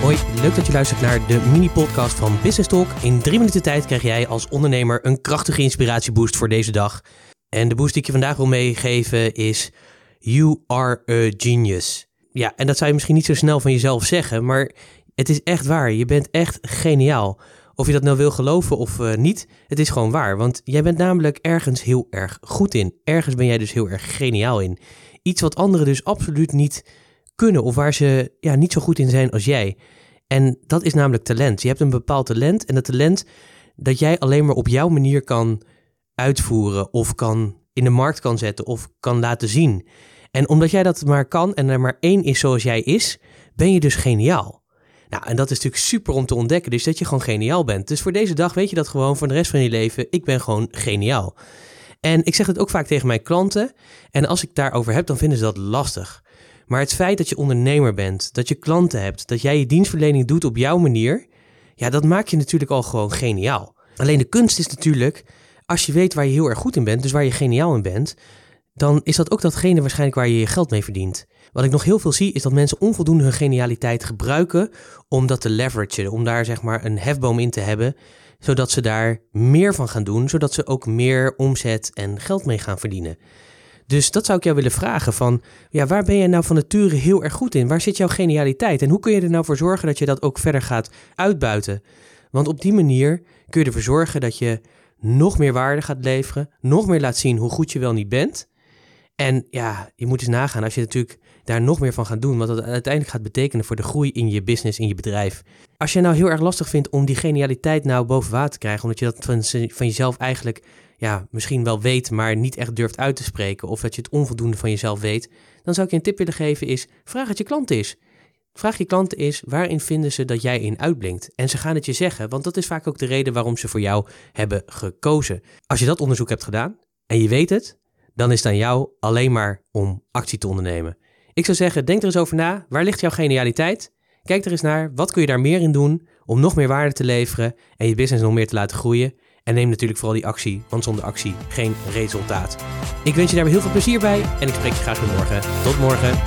Leuk dat je luistert naar de mini-podcast van Business Talk. In drie minuten tijd krijg jij als ondernemer een krachtige inspiratieboost voor deze dag. En de boost die ik je vandaag wil meegeven is You are a genius. Ja, en dat zou je misschien niet zo snel van jezelf zeggen, maar het is echt waar. Je bent echt geniaal. Of je dat nou wil geloven of uh, niet, het is gewoon waar. Want jij bent namelijk ergens heel erg goed in. Ergens ben jij dus heel erg geniaal in. Iets wat anderen dus absoluut niet kunnen of waar ze ja, niet zo goed in zijn als jij. En dat is namelijk talent. Je hebt een bepaald talent en dat talent dat jij alleen maar op jouw manier kan uitvoeren of kan in de markt kan zetten of kan laten zien. En omdat jij dat maar kan en er maar één is zoals jij is, ben je dus geniaal. Nou, en dat is natuurlijk super om te ontdekken, dus dat je gewoon geniaal bent. Dus voor deze dag weet je dat gewoon voor de rest van je leven, ik ben gewoon geniaal. En ik zeg het ook vaak tegen mijn klanten. En als ik daarover heb, dan vinden ze dat lastig. Maar het feit dat je ondernemer bent, dat je klanten hebt, dat jij je dienstverlening doet op jouw manier, ja, dat maakt je natuurlijk al gewoon geniaal. Alleen de kunst is natuurlijk, als je weet waar je heel erg goed in bent, dus waar je geniaal in bent, dan is dat ook datgene waarschijnlijk waar je je geld mee verdient. Wat ik nog heel veel zie, is dat mensen onvoldoende hun genialiteit gebruiken om dat te leveragen, om daar zeg maar een hefboom in te hebben, zodat ze daar meer van gaan doen, zodat ze ook meer omzet en geld mee gaan verdienen. Dus dat zou ik jou willen vragen van, ja, waar ben je nou van nature heel erg goed in? Waar zit jouw genialiteit? En hoe kun je er nou voor zorgen dat je dat ook verder gaat uitbuiten? Want op die manier kun je ervoor zorgen dat je nog meer waarde gaat leveren, nog meer laat zien hoe goed je wel niet bent. En ja, je moet eens nagaan als je natuurlijk daar nog meer van gaat doen, wat dat uiteindelijk gaat betekenen voor de groei in je business, in je bedrijf. Als je nou heel erg lastig vindt om die genialiteit nou boven water te krijgen, omdat je dat van, van jezelf eigenlijk ja, misschien wel weet, maar niet echt durft uit te spreken, of dat je het onvoldoende van jezelf weet, dan zou ik je een tip willen geven is, vraag het je klanten eens. Vraag je klanten eens, waarin vinden ze dat jij in uitblinkt? En ze gaan het je zeggen, want dat is vaak ook de reden waarom ze voor jou hebben gekozen. Als je dat onderzoek hebt gedaan en je weet het, dan is het aan jou alleen maar om actie te ondernemen. Ik zou zeggen, denk er eens over na. Waar ligt jouw genialiteit? Kijk er eens naar. Wat kun je daar meer in doen om nog meer waarde te leveren en je business nog meer te laten groeien? En neem natuurlijk vooral die actie, want zonder actie geen resultaat. Ik wens je daar heel veel plezier bij en ik spreek je graag weer morgen. Tot morgen.